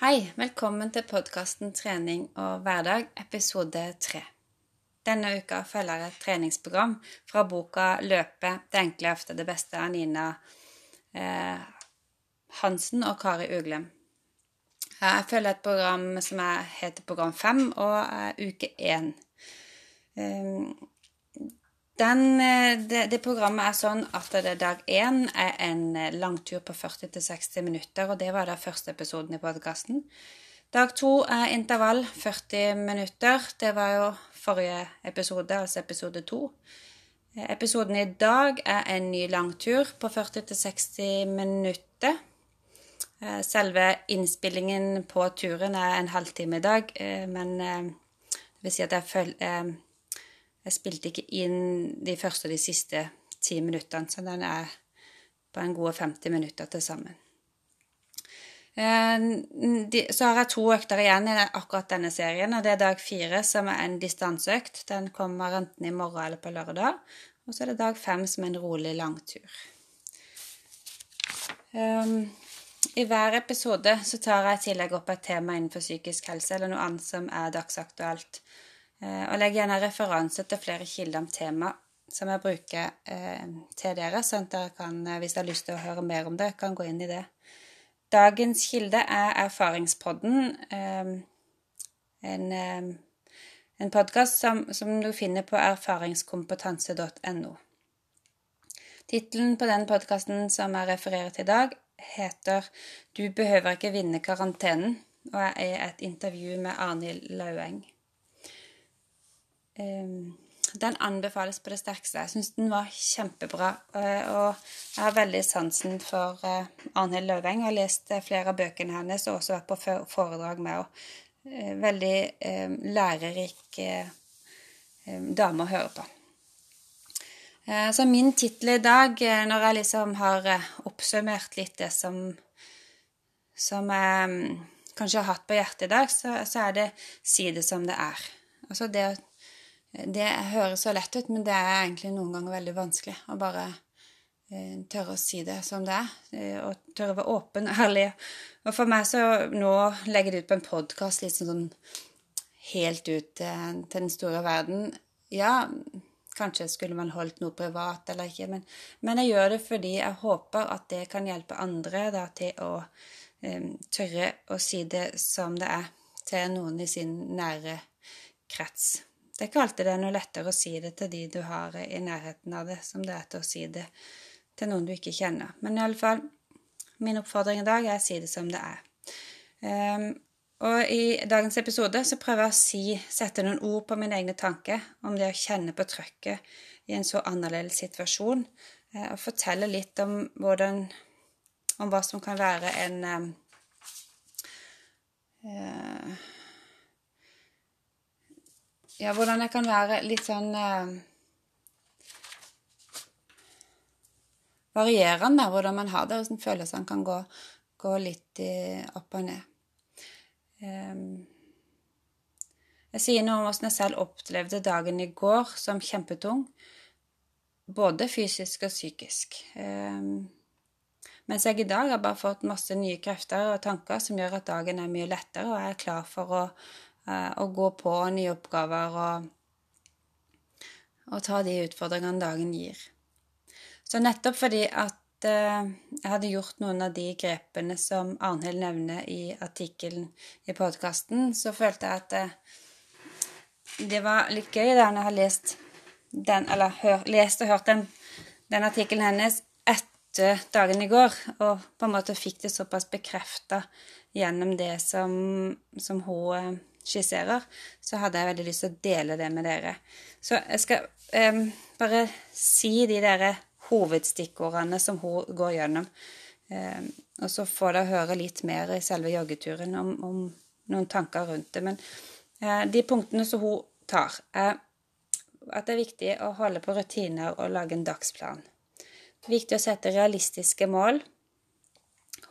Hei, velkommen til podkasten Trening og hverdag, episode tre. Denne uka følger et treningsprogram fra boka 'Løpe det enkle er ofte det beste' av Nina eh, Hansen og Kari Uglem. Jeg følger et program som heter Program 5, og er uke 1. Den, eh, det, det, programmet er sånn at det dag én er en eh, langtur på 40-60 minutter, og det var da første episoden i podkasten. Dag to er intervall 40 minutter. Det var jo forrige episode, altså episode to. Eh, episoden i dag er en ny langtur på 40-60 minutter. Selve innspillingen på turen er en halvtime i dag, men det vil si at jeg følger jeg spilte ikke inn de første og de siste ti minuttene, så den er på en god 50 minutter til sammen. Eh, så har jeg to økter igjen i akkurat denne serien, og det er dag fire, som er en distanseøkt. Den kommer enten i morgen eller på lørdag. Og så er det dag fem, som er en rolig langtur. Um, I hver episode så tar jeg i tillegg opp et tema innenfor psykisk helse eller noe annet som er dagsaktuelt. Eh, og legg gjerne referanse til flere kilder om temaet som jeg bruker eh, til dere, sånn at dere kan, eh, hvis dere har lyst til å høre mer om det, kan gå inn i det. Dagens kilde er Erfaringspodden, en, en podkast som, som, du finner på erfaringskompetanse.no. Tittelen på den podkasten som jeg refererer til i dag, heter 'Du behøver ikke vinne karantenen', og er et intervju med Arnhild Laueng. Ehm, den anbefales på det sterkeste. Jeg syns den var kjempebra. Eh, og jeg har veldig sansen for eh, Arnhild Løveng. Jeg har lest eh, flere av bøkene hennes og også vært på foredrag med henne. Veldig lærerik dame å høre på. Så min tittel i dag, når jeg liksom har oppsummert litt det som, som jeg kanskje har hatt på hjertet i dag, så, så er det 'si det som det er'. Altså det å det høres så lett ut, men det er egentlig noen ganger veldig vanskelig å bare eh, tørre å si det som det er, eh, og tørre å være åpen og ærlig. Og for meg så nå legger det ut på en podkast litt sånn helt ut til, til den store verden. Ja, kanskje skulle man holdt noe privat eller ikke, men, men, jeg gjør det fordi jeg håper at det kan hjelpe andre da, til å um, tørre å si det som det er, til noen i sin nære krets. Det er ikke alltid det er noe lettere å si det til de du har i nærheten av det, som det er til å si det til noen du ikke kjenner. Men i alle fall, min oppfordring i dag er å si det som det er. Um, og i dagens episode så prøver jeg å si, sette noen ord på mine egne tanker om det å kjenne på trøkket i en så annerledes situasjon, uh, og fortelle litt om hvordan om hva som kan være en um, uh, ja, hvordan det kan være litt sånn eh, Varierende hvordan man har det, og hvordan følelsene kan gå, gå litt i, opp og ned. Um, jeg sier noe om hvordan jeg selv opplevde dagen i går som kjempetung, både fysisk og psykisk. Um, mens jeg i dag har bare fått masse nye krefter og tanker som gjør at dagen er mye lettere, og jeg er klar for å Eh, å gå på nye oppgaver og, og ta de utfordringene dagen gir. Så nettopp fordi at eh, jeg hadde gjort noen av de grepene som Arnhild nevner i artikkelen i podkasten, så følte jeg at eh, det var litt gøy da jeg har lest den, eller hør, lest og hørt den, den artikkelen hennes etter dagen i går, og på en måte fikk det såpass bekrefta gjennom det som, som hun skisserer, så hadde jeg veldig lyst til å dele det med dere. Så jeg skal um, bare si de der hovedstikkordene som hun går gjennom. Um, og så får dere høre litt mer i selve joggeturen om, om noen tanker rundt det. Men uh, de punktene som hun tar, er at det er viktig å holde på rutiner og lage en dagsplan. Det er viktig å sette realistiske mål.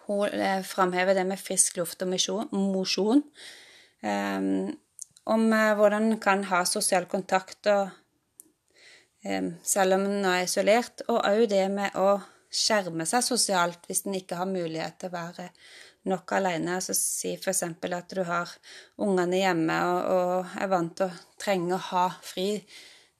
Hun eh, framhever det med frisk luft og mosjon. Um, om uh, hvordan en kan ha sosial kontakt og, um, selv om en er isolert, og òg det med å skjerme seg sosialt hvis en ikke har mulighet til å være nok alene. Altså si f.eks. at du har ungene hjemme og, og, er vant til å trenge å ha fri eh,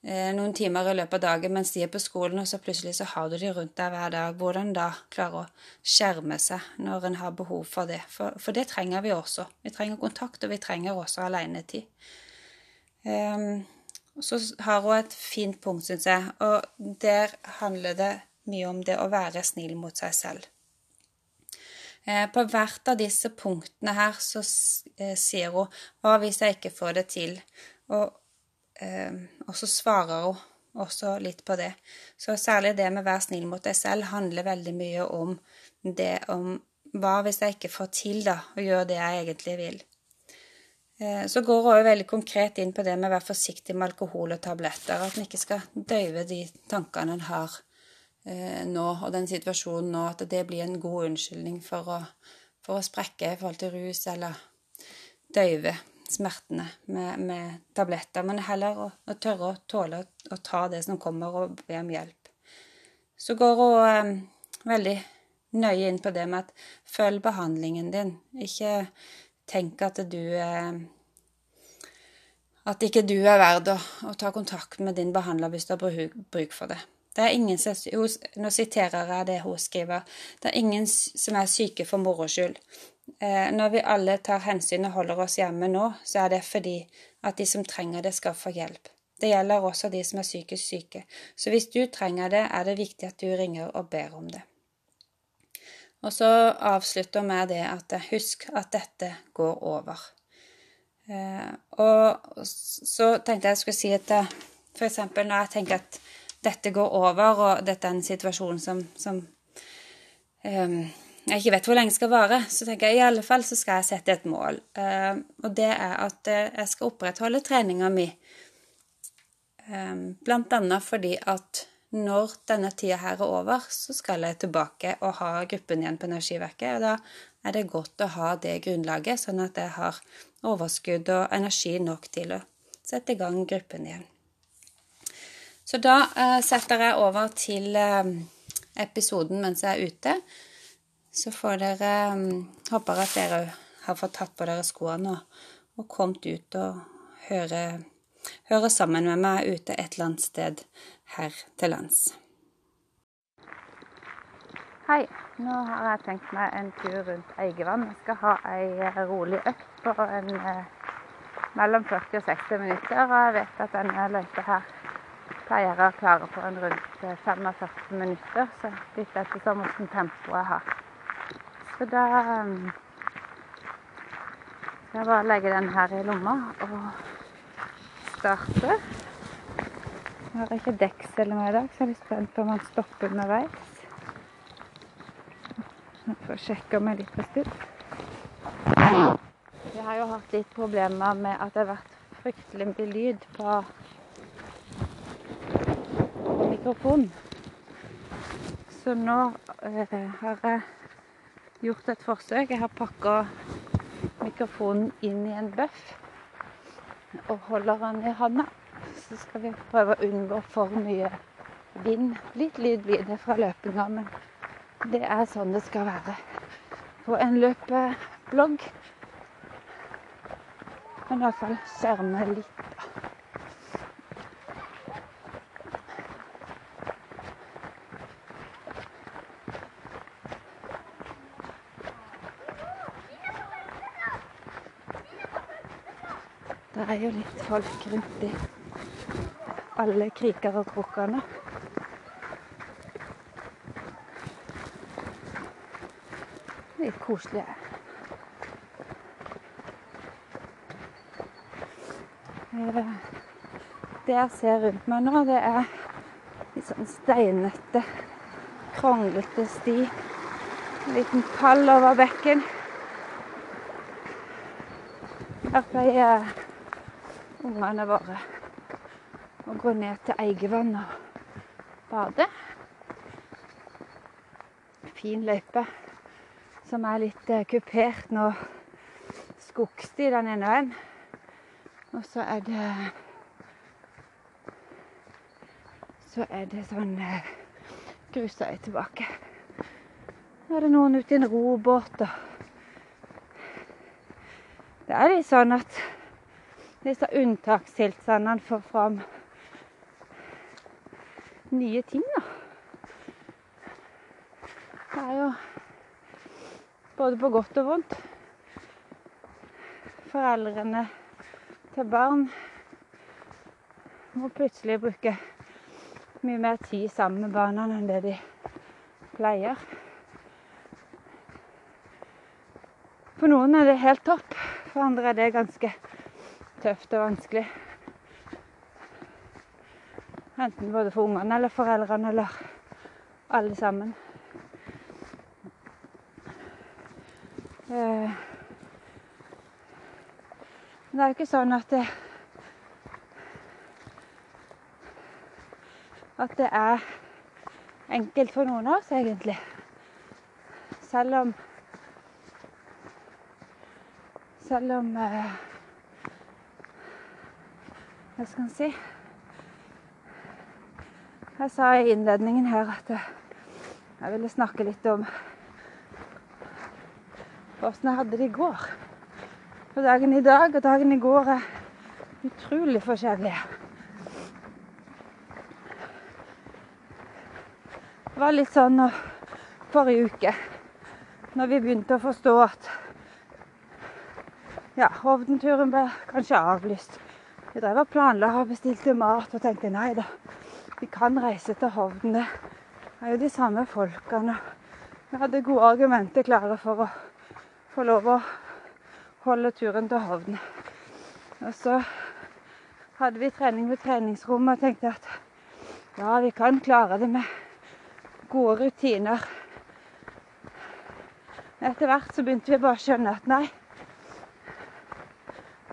noen timer i løpet av dagen mens de er på skolen, og så plutselig så har du de rundt deg hver dag. Hvordan da klare å skjerme seg når en har behov for det? For, for, det trenger vi også. Vi trenger kontakt, og vi trenger også alenetid. Um, så har hun et fint punkt, syns jeg, og der handler det mye om det å være snill mot seg selv. Eh, på hvert av disse punktene her så eh, sier hun 'hva hvis jeg ikke får det til', og, eh, og så svarer hun også litt på det. Så særlig det med å være snill mot deg selv handler veldig mye om det om hva hvis jeg ikke får til da, å gjøre det jeg egentlig vil. Eh, så går hun veldig konkret inn på det med å være forsiktig med alkohol og tabletter. At en ikke skal døyve de tankene en har eh, nå, og den situasjonen nå. At det blir en god unnskyldning for å, for å sprekke i forhold til rus, eller døyve smertene med, med tabletter. Men heller å, å tørre å tåle å, ta det som kommer, og be om hjelp. Så går hun eh, veldig nøye inn på det med at følg behandlingen din. Ikke tenk at du eh, At ikke du er verd å, å ta kontakt med din behandler hvis du har bruk for det. Det er ingen som, Nå siterer jeg det hun skriver. Det er ingen som er syke for moro skyld. Eh, når vi alle tar hensyn og holder oss hjemme nå, så er det fordi at de som trenger det, skal få hjelp. Det gjelder også de som er psykisk syke. Så hvis du trenger det, er det viktig at du ringer og ber om det. Og så avslutter vi det at husk at dette går over. Eh, og så tenkte jeg jeg skulle si at f.eks. når jeg tenker at dette går over, og dette er en situasjon som, som um, jeg ikke vet hvor lenge skal vare, så tenker jeg i alle fall så skal jeg sette et mål. Uh, og det er at jeg skal opprettholde treninga mi. Um, blant annet fordi at når denne tida her er over, så skal jeg tilbake og ha gruppen igjen på Energiverket. Og da er det godt å ha det grunnlaget, sånn at jeg har overskudd og energi nok til å sette i gang gruppen igjen. Så da eh, setter jeg over til eh, episoden mens jeg er ute. Så får dere eh, Håper at dere har fått tatt på dere skoene og, og kommet ut og hører, høre sammen med meg ute et eller annet sted her til lands. Hei. Nå har jeg tenkt meg en tur rundt Eigevann. Jeg skal ha ei eh, rolig økt på en, eh, mellom 40 og 60 minutter. Og jeg vet at denne løypa her pleier å klare på en rundt 45 eh, minutter. Så litt ettersom hvordan tempoet jeg har. Så da um, skal jeg bare legge den her i lomma og starte. Jeg har ikke deksel med i dag, så jeg er litt spent på om han stopper underveis. Jeg får sjekke om jeg litt på stubb. Jeg har jo hatt litt problemer med at det har vært fryktelig mye lyd på mikrofonen. Så nå eh, har jeg gjort et forsøk. Jeg har pakka mikrofonen inn i en bøff og holder den i handa så skal vi prøve å unngå for mye vind. Litt lyd blir det fra løpinga, men det er sånn det skal være på en løpeblogg. Men iallfall skjerme litt, er jo litt folk rundt i alle kriker og krokene. Litt koselig. Det jeg ser rundt meg nå, det er litt sånn steinete, kronglete sti. En liten pall over bekken. Her pleier ungene våre å gå ned til Eigevann og bade. Fin løype som er litt eh, kupert nå. Skogsti den ene veien. Og så er det Så er det sånn grusøy grusvei tilbake. Nå er det noen ute i en robåt og det er litt sånn at disse unntakstilstandene får fram nye ting, da. Det er jo både på godt og vondt. Foreldrene til barn må plutselig bruke mye mer tid sammen med barna enn det de pleier. For noen er det helt topp, for andre er det ganske tøft og vanskelig. Enten både for ungene eller foreldrene eller alle sammen. Eh, men det er jo ikke sånn at det At det er enkelt for noen av oss, egentlig. Selv om Selv om eh, Hva skal en si? Jeg sa i innledningen her at jeg ville snakke litt om åssen jeg hadde det i går. For dagen i dag og dagen i går er utrolig forskjellige. Det var litt sånn forrige uke, når vi begynte å forstå at ja, Hovden-turen ble kanskje avlyst. Vi drev og planla og bestilte mat og tenkte nei da, vi kan reise til Hovden. Det er jo de samme folkene. Vi hadde gode argumenter klare for å få lov å holde turen til Hovden. Og så hadde vi trening ved treningsrommet og tenkte at ja, vi kan klare det med gode rutiner. Men Etter hvert så begynte vi bare å skjønne at nei.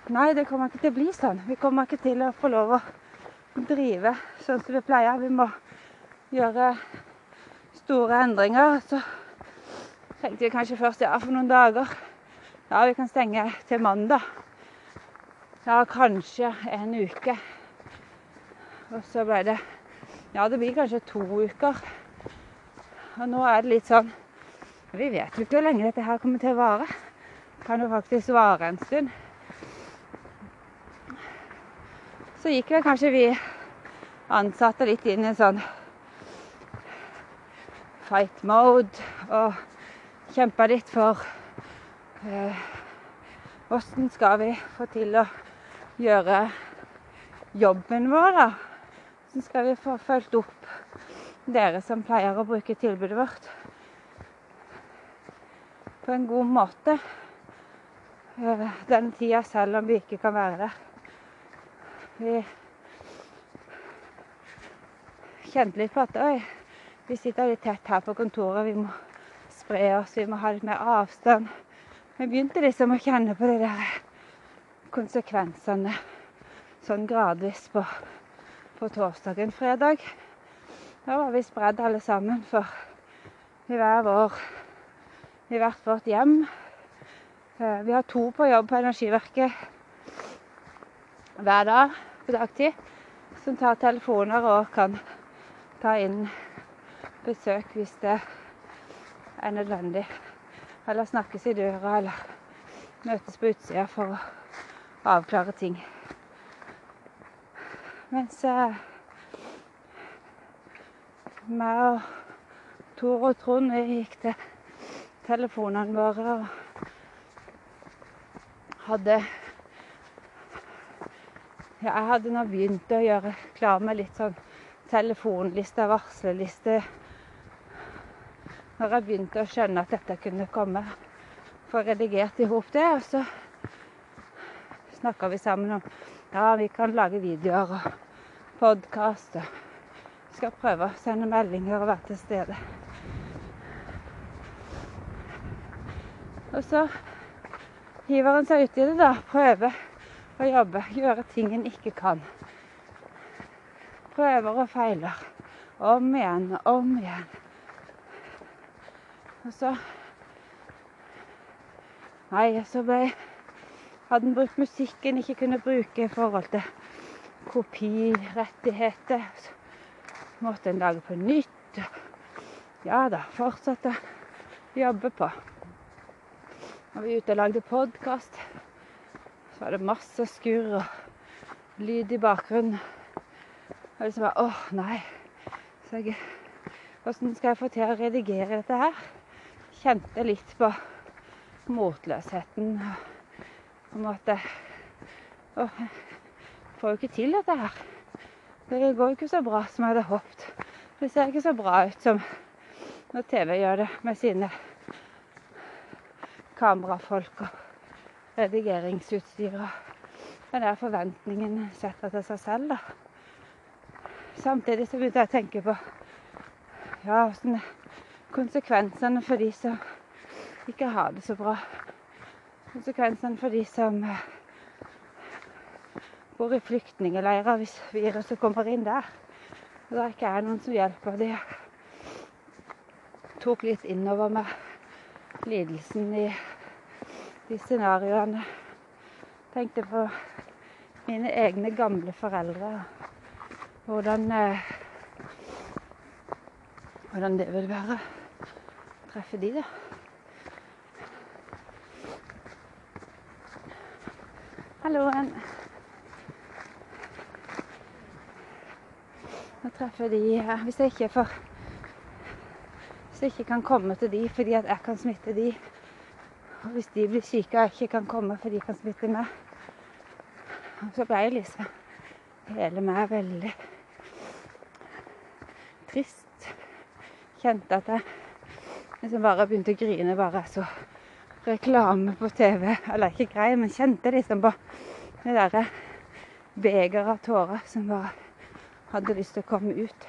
Nei, det kommer ikke til å bli sånn. Vi kommer ikke til å få lov å drive sånn som vi pleier. Vi må gjøre store endringer. Så tenkte vi kanskje først ja, for noen dager. Ja, vi kan stenge til mandag. Ja, kanskje en uke. Og så ble det Ja, det blir kanskje to uker. Og nå er det litt sånn Vi vet jo ikke hvor lenge dette her kommer til å vare. Det kan jo faktisk vare en stund. Så gikk vel kanskje vi ansatte litt inn i en sånn fight mode og kjempa litt for eh, skal vi få til å gjøre jobben vår, da? Hvordan skal vi få fulgt opp dere som pleier å bruke tilbudet vårt på en god måte eh, den tida, selv om vi ikke kan være der. Vi kjente litt på at oi, vi sitter litt tett her på kontoret. Vi må spre oss, vi må ha litt mer avstand. Vi begynte liksom å kjenne på de der konsekvensene sånn gradvis på, på torsdagen. Fredag da var vi spredd alle sammen for i hver vår i hvert vårt hjem. Eh, vi har to på jobb på Energiverket hver dag på dagtid som tar telefoner og kan ta inn besøk hvis det er nødvendig. Eller snakkes i døra, eller møtes på utsida for å avklare ting. Mens meg og Tor og Trond gikk til telefonene våre og hadde ja, jeg hadde nå begynt å gjøre klar med litt sånn telefonliste, varsleliste Når jeg begynte å skjønne at dette kunne komme. Få redigert i hop det. Og så snakka vi sammen om ja, vi kan lage videoer og podkast. Og skal prøve å sende meldinger og være til stede. Og så hiver han seg uti det, da. Prøver å jobbe, gjøre ting en ikke kan. Prøver og feiler. Om igjen og om igjen. Og så Nei, så ble Hadde en brukt musikken ikke kunne bruke i forhold til kopirettigheter. Så måtte en lage på nytt. Ja da, fortsatte å jobbe på. Og vi ute og lagde podkast Så var det masse skurr og lyd i bakgrunnen. Og liksom bare åh, nei. Så jeg Åssen skal jeg få til å redigere dette her? Kjente litt på motløsheten. På en måte Åh, jeg får jo ikke til dette her. Det går jo ikke så bra som jeg hadde håpet. Det ser ikke så bra ut som når TV gjør det med sine kamerafolk og redigeringsutstyr og den der forventningen setter til seg selv, da. Samtidig så begynte jeg å tenke på ja, konsekvensene for de som ikke har det så bra. Konsekvensene for de som eh, bor i flyktningleirer hvis viruset kommer inn der. Og det ikke er noen som hjelper de. Tok litt innover med lidelsen i de scenarioene. Tenkte på mine egne gamle foreldre. Hvordan eh, Hvordan det vil være å treffe de, da. Halloen. Nå treffer de her. Hvis jeg ikke får Hvis jeg ikke kan komme til de fordi at jeg kan smitte de, hvis de blir syke og ikke kan komme for de kan smitte meg, så ble liksom hele meg veldig trist. Kjente at jeg liksom bare begynte å grine bare så reklame på TV. Eller ikke grei, men kjente liksom på det derre begeret av tårer som bare hadde lyst til å komme ut.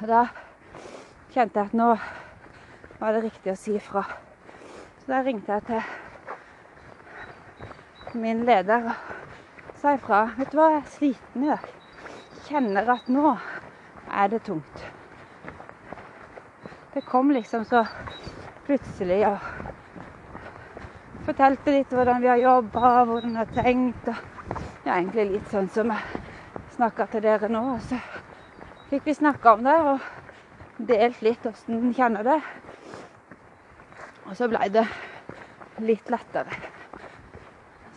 Og Da kjente jeg at nå var det riktig å si ifra. Så da ringte jeg til min leder og sa ifra. Vet du hva, jeg er sliten i dag. Kjenner at nå er det tungt. Det kom liksom så plutselig og fortalte litt hvordan vi har jobba, hvordan vi har tenkt. og ja, egentlig litt sånn som jeg snakka til dere nå. Og så fikk vi snakka om det og delt litt åssen en kjenner det. Og så ble det litt lettere.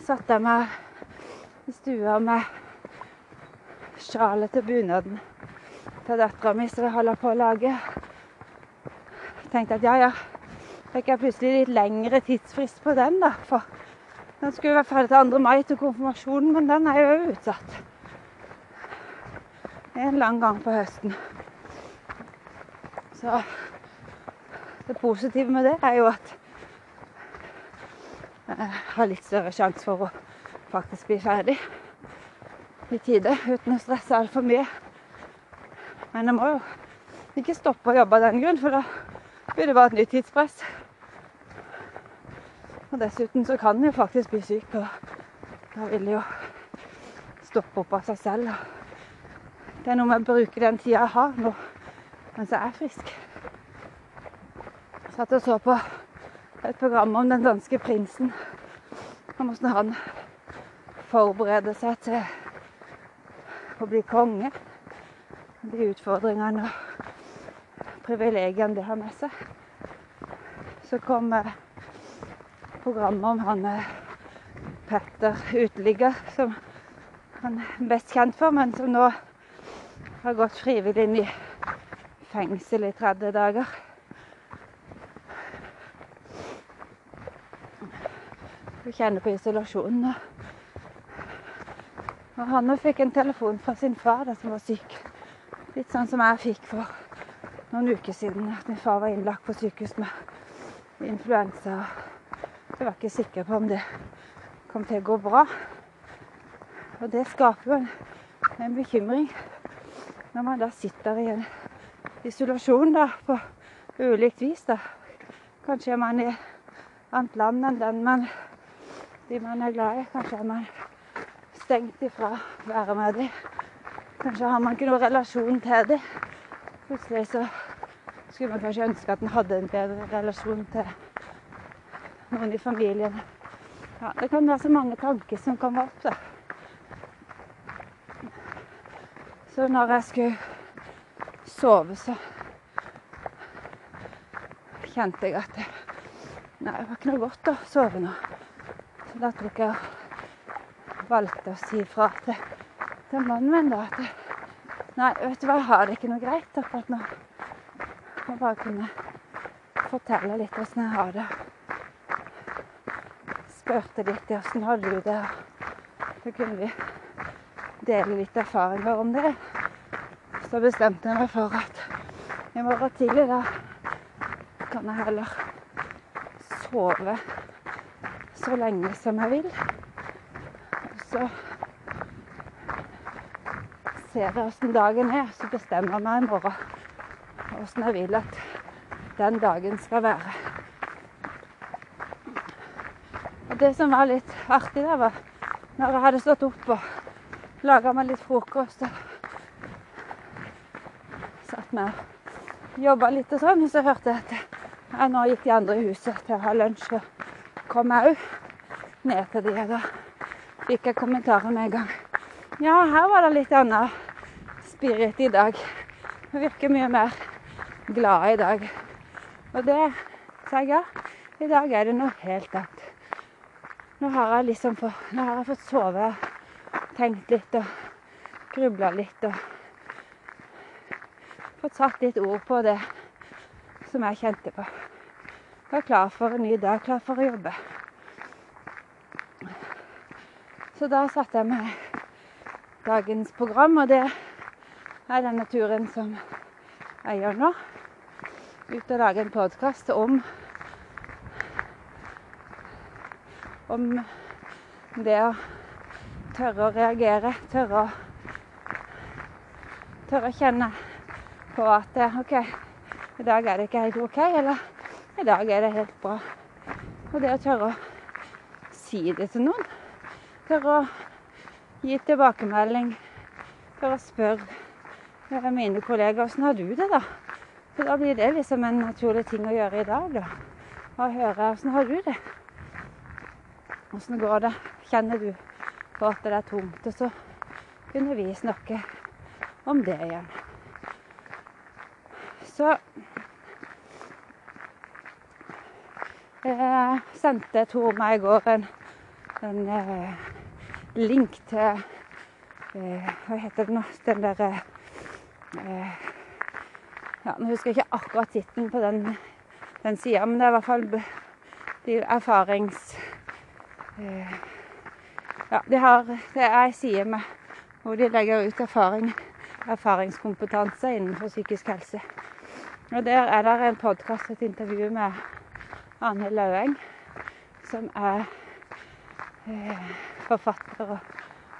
Satte jeg meg i stua med sjalet til bunaden til dattera mi som jeg holder på å lage. Tenkte at ja, ja, fikk jeg plutselig litt lengre tidsfrist på den, da. For den skulle være ferdig til 2. mai til konfirmasjonen, men den er jo utsatt. En lang gang på høsten. Så det positive med det er jo at jeg har litt større sjanse for å faktisk bli ferdig i tide uten å stresse altfor mye. Men jeg må jo ikke stoppe å jobbe av den grunn, for da blir det bare et nytt tidspress. Og dessuten så kan en jo faktisk bli syk, og da vil det jo stoppe opp av seg selv. Det er noe med å bruke den tida jeg har nå mens jeg er frisk. Satt og så på et program om den danske prinsen. Om åssen han forbereder seg til å bli konge. De utfordringene og privilegiene det har med seg. Så kom programmet om han eh, Petter uteligger, som han er best kjent for, men som nå har gått frivillig inn i fengsel i 30 dager. Du kjenner på isolasjonen. Og han fikk en telefon fra sin far da, som var syk. Litt sånn som jeg fikk for noen uker siden. At min far var innlagt på sykehus med influensa. Jeg var ikke sikker på om det kom til å gå bra. Og det skaper jo en, en bekymring når man da sitter i en isolasjon da, på ulikt vis. da. Kanskje er man i annet land enn den man, de man er glad i. Kanskje er man stengt ifra å være med dem. Kanskje har man ikke noen relasjon til dem. Plutselig så skulle man kanskje ønske at man hadde en bedre relasjon til noen i familien. Ja, det kan være så mange tanker som kommer opp, da. Så når jeg skulle sove, så kjente jeg at det, Nei, det var ikke noe godt å sove nå. Jeg og valgte å si fra til, til mannen min da at Nei, vet du hva, jeg har det ikke noe greit akkurat nå. Må bare kunne fortelle litt åssen jeg har det. Spurte litt i åssen har du det. Så kunne vi dele litt erfaringer om det. Så bestemte jeg meg for at i morgen tidlig da kan jeg heller sove så lenge som jeg vil. Og så ser jeg åssen dagen er, så bestemmer jeg meg i morgen åssen jeg vil at den dagen skal være. Og det som var litt artig, da, var når jeg hadde stått opp og laga meg litt frokost og satt meg og jobba litt og sånn, så hørte jeg at jeg nå gikk de andre i huset til å ha lunsj. Og kom jeg òg ned til de, og da fikk jeg kommentarer med en gang. Ja, her var det litt annen spirit i dag. Hun virker mye mer glad i dag. Og det sa jeg ja. I dag er det noe helt annet. Nå har jeg liksom fått, nå har jeg fått sove, tenkt litt og grubla litt og fått satt litt ord på det som jeg kjente på. Jeg er klar for en ny dag, klar for å jobbe. Så da satte jeg meg dagens program, og det er denne turen som jeg gjør nå. Ut og lage en podkast om om det å tørre å reagere, tørre å tørre å kjenne på at OK, i dag er det ikke helt OK, eller i dag er det helt bra. Og det å tørre å si det til noen. Tørre å gi tilbakemelding. Tørre å spørre mine kollegaer åssen har du det, da? For da blir det liksom en naturlig ting å gjøre i dag, da. Å høre åssen har du det? Åssen går det? Kjenner du på at det er tungt? Og så kunne vi snakke om det igjen. Så eh, sendte Tor meg i går en, en eh, link til eh, Hva heter det nå? Den derre eh, ja, Nå husker jeg ikke akkurat tittelen på den, den sida, men det er i hvert fall de erfarings Eh, ja, de har, det er ei side med hvor de legger ut erfaring, erfaringskompetanse innenfor psykisk helse. Og Der er det en podkast, et intervju med Arne Laueng, som er eh, forfatter og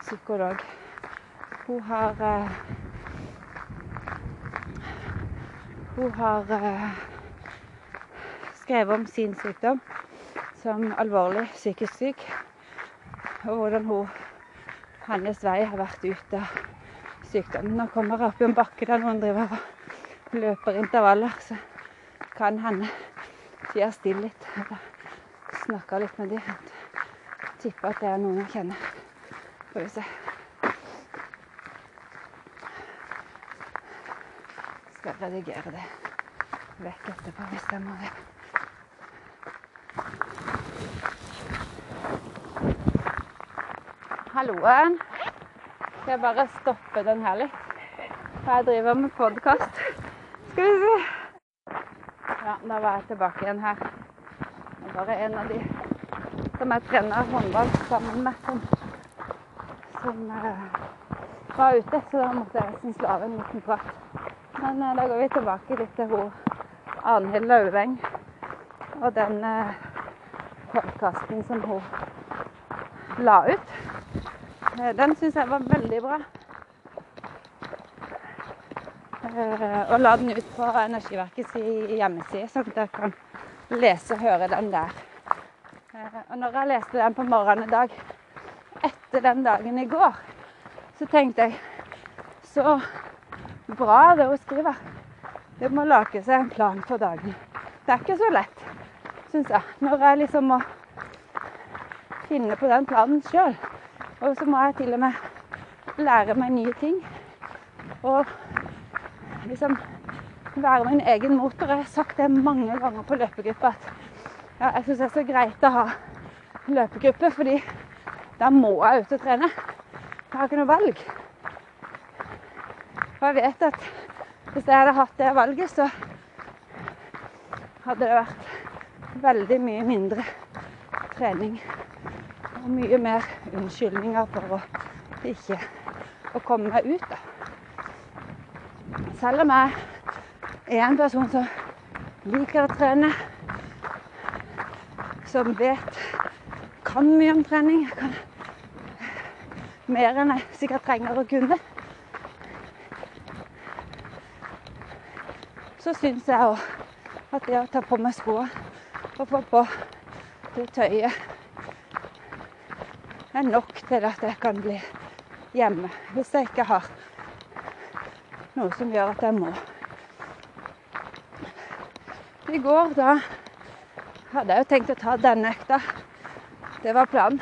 psykolog. Hun har eh, Hun har eh, skrevet om sin sykdom som alvorlig psykisk syk. Og hvordan hun, hennes vei har vært ut av sykdommen. Nå kommer jeg opp i en bakke der noen driver og løper intervaller, så kan hende tier stille litt. Snakker litt med dem. Tipper at det er noen jeg kjenner. Får vi se. Skal redigere det vekk etterpå hvis jeg må det. Halloen. Skal jeg bare stoppe den her litt? Jeg driver med podkast. Skal vi se. Ja, da var jeg tilbake igjen her. Det er bare en av de som jeg trener håndball sammen med, som, som uh, var ute. Så da måtte jeg nesten slå av en liten prat. Men uh, da går vi tilbake litt til hun Arnhild Lauveng og den uh, podkasten som hun la ut. Eh, den syns jeg var veldig bra. Eh, og la den ut på Energiverkets hjemmeside, sånn at dere kan lese og høre den der. Eh, og når jeg leste den på morgenen i dag, etter den dagen i går, så tenkte jeg så bra det hun skriver. Det må lage seg en plan for dagen. Det er ikke så lett, syns jeg. Når jeg liksom må finne på den planen sjøl. Og så må jeg til og med lære meg nye ting. Og liksom være min egen motor. Jeg har sagt det mange ganger på løpegruppa at ja, jeg syns det er så greit å ha løpegruppe, fordi da må jeg ut og trene. Jeg har ikke noe valg. Og jeg vet at hvis jeg hadde hatt det valget, så hadde det vært veldig mye mindre trening. Og mye mer unnskyldninger for å ikke å komme meg ut. da. Selv om jeg er en person som liker å trene, som vet kan mye om trening, jeg kan mer enn jeg sikkert trenger å kunne, så syns jeg òg at det å ta på meg skoene og få på det tøyet er nok til at jeg kan bli hjemme. Hvis jeg ikke har noe som gjør at jeg må. I går da hadde jeg jo tenkt å ta denne økta. Det var planen.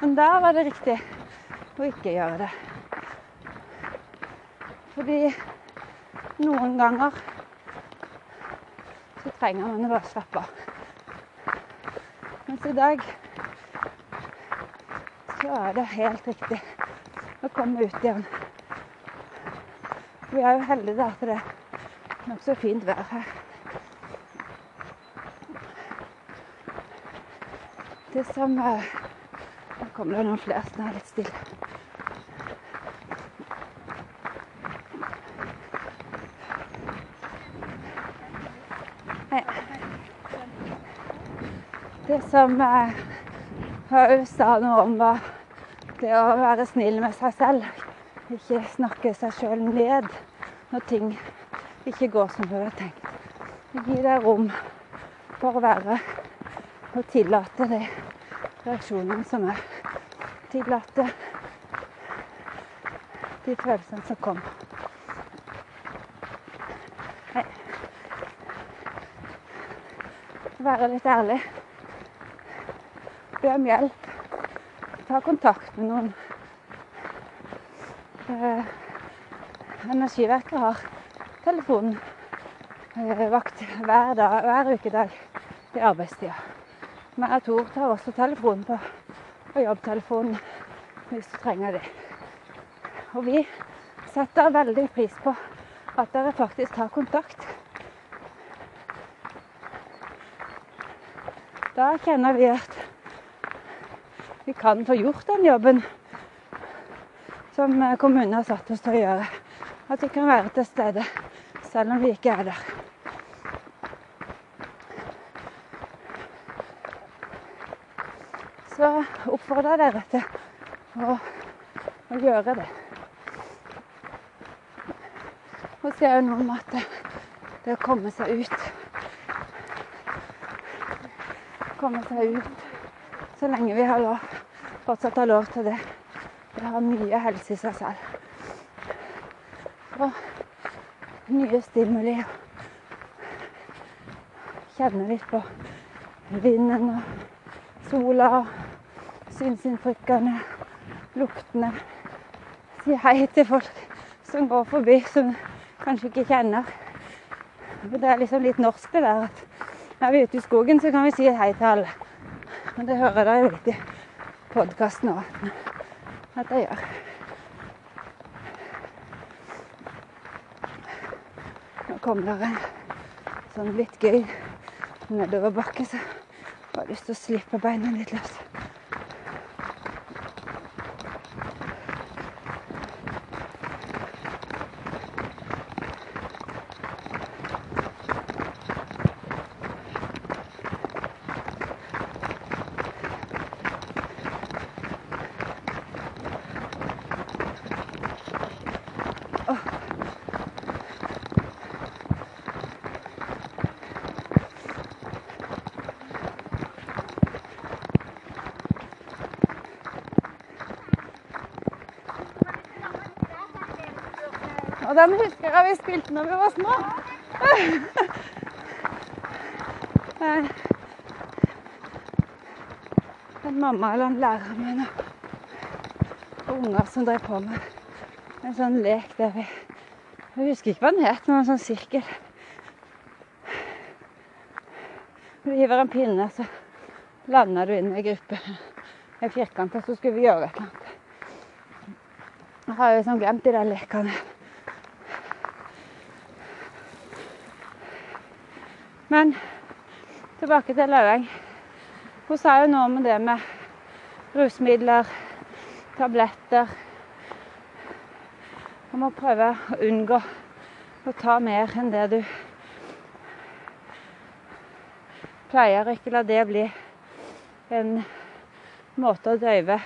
Men der var det riktig å ikke gjøre det. Fordi noen ganger så trenger man å bare slappe av. Mens i dag så er det helt riktig å komme ut igjen. Vi er jo heldige at det er nokså fint vær her. Det som eh, Nå kommer det noen flere som er litt stille. Hei. Det som eh, sa noe om, var det å være snill med seg selv. Ikke snakke seg sjøl ned når ting ikke går som du har tenkt. Gi deg rom for å være og tillate de reaksjonene som er. Tillate de følelsene som kommer. Hei. Være litt ærlig. Be om hjelp. Ta kontakt med noen. Eh, Energiverket har telefonvakt hver, dag, hver ukedag i arbeidstida. Men jeg Tor tar også telefonen på, på jobbtelefonen hvis du trenger det. Og vi setter veldig pris på at dere faktisk tar kontakt. Da kjenner vi at vi kan få gjort den jobben som kommunen har satt oss til å gjøre. At vi kan være til stede selv om vi ikke er der. Så oppfordrer jeg dere til å, å gjøre det. Og så er det noe med at det, det å komme seg ut Komme seg ut så lenge vi har lov, fortsatt har lov til det. Det har mye helse i seg selv. Og nye stimuli. Kjenne litt på vinden og sola og synsinntrykkene, luktene. Si hei til folk som går forbi, som kanskje ikke kjenner. Det er liksom litt norsk det der at er vi ute i skogen, så kan vi si hei til alle. Men det hører dere litt i podkasten òg at jeg gjør. Nå kommer det en sånn litt gøy nedoverbakke, så jeg har lyst til å slippe beina litt løs. Og den husker jeg vi spilte når vi var små. En mamma eller en lærer med noen unger som drev på med en sånn lek der vi Jeg husker ikke hva den het, men en sånn sirkel. Du hiver en pinne, så lander du inn i gruppe firkant, og så skulle vi gjøre et eller annet. Jeg har jo liksom glemt de der lekene. Men tilbake til Løveng. Hun sa jo noe om det med rusmidler, tabletter. Man må prøve å unngå å ta mer enn det du pleier. Ikke la det bli en måte å døyve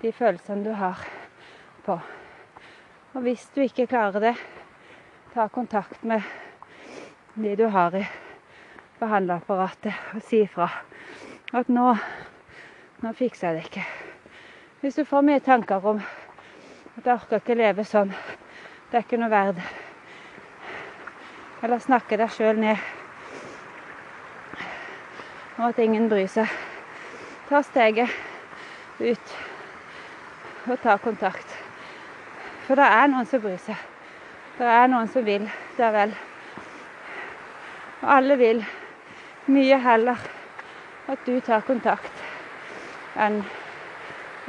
de følelsene du har på. Og hvis du ikke klarer det, ta kontakt med de du har i behandlerapparatet, og si ifra at nå, nå fikser jeg det ikke. Hvis du får mye tanker om at jeg orker ikke leve sånn, det er ikke noe verd. Eller snakke deg sjøl ned og at ingen bryr seg. Ta steget ut og ta kontakt. For det er noen som bryr seg. Det er noen som vil det vel. Og alle vil mye heller at du tar kontakt enn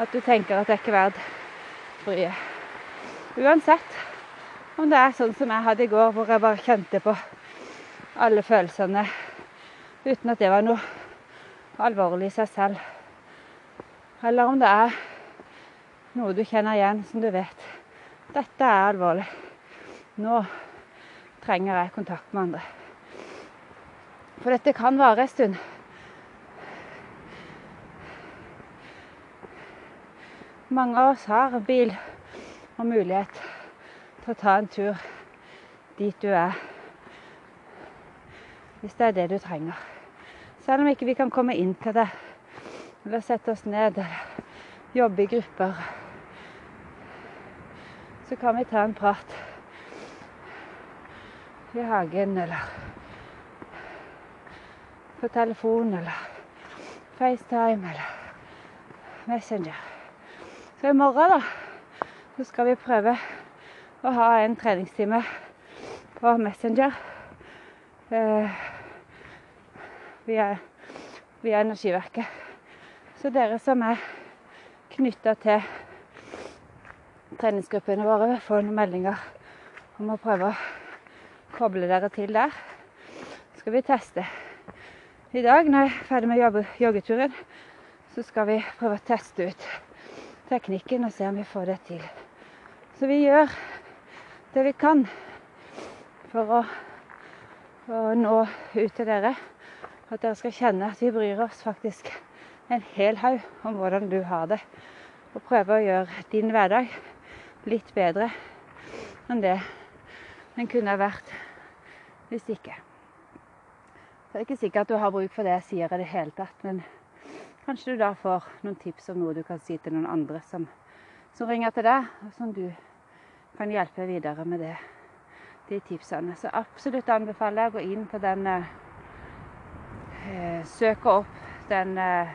at du tenker at det er ikke verdt bryet. Uansett om det er sånn som jeg hadde i går, hvor jeg bare kjente på alle følelsene uten at det var noe alvorlig i seg selv. Eller om det er noe du kjenner igjen, som du vet dette er alvorlig. Nå trenger jeg kontakt med andre. For dette kan vare en stund. Mange av oss har bil og mulighet til å ta en tur dit du er. Hvis det er det du trenger. Selv om ikke vi kan komme inn til det, eller sette oss ned, eller jobbe i grupper så kan vi ta en prat i hagen eller på telefon eller FaceTime eller Messenger. Så i morgen da, så skal vi prøve å ha en treningstime på Messenger. Eh, via, via Energiverket. Så dere som er knytta til treningsgruppene våre får noen meldinger om å prøve å koble dere til der. Så skal vi teste. I dag når jeg er ferdig med joggeturen, så skal vi prøve å teste ut teknikken og se om vi får det til. Så vi gjør det vi kan for å, å nå ut til dere. At dere skal kjenne at vi bryr oss faktisk en hel haug om hvordan du har det. Og prøve å gjøre din hverdag litt bedre enn det den kunne vært hvis ikke. Det er ikke sikkert at du har bruk for det jeg sier i det hele tatt, men kanskje du da får noen tips om noe du kan si til noen andre som, som ringer til deg, og som du kan hjelpe videre med det, de tipsene. Så absolutt anbefaler jeg å gå inn på den eh, Søke opp den eh,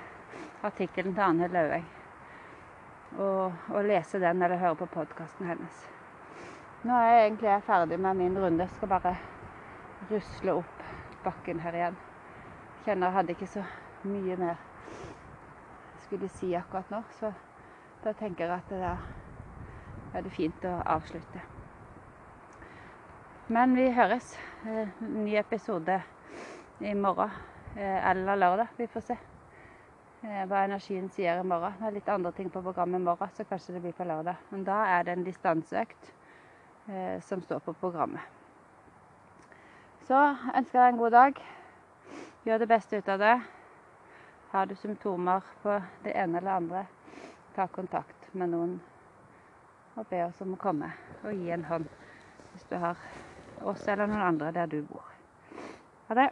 artikkelen til Anne Lauveng og, og, lese den eller høre på podkasten hennes. Nå er jeg egentlig ferdig med min runde. Jeg Skal bare rusle opp bakken her igjen. Kjenner jeg hadde ikke så mye mer jeg skulle si akkurat nå, så da tenker jeg at det er det fint å avslutte. Men vi høres. Eh, ny episode i morgen eh, eller lørdag. Vi får se. Eh, hva energien sier i morgen. Det er litt andre ting på programmet i morgen, så kanskje det blir på lørdag. Men da er det en distanseøkt som står på programmet. Så ønsker jeg deg en god dag. Gjør det beste ut av det. Har du symptomer på det ene eller andre, ta kontakt med noen og be oss om å komme og gi en hånd hvis du har oss eller noen andre der du bor. Ha det.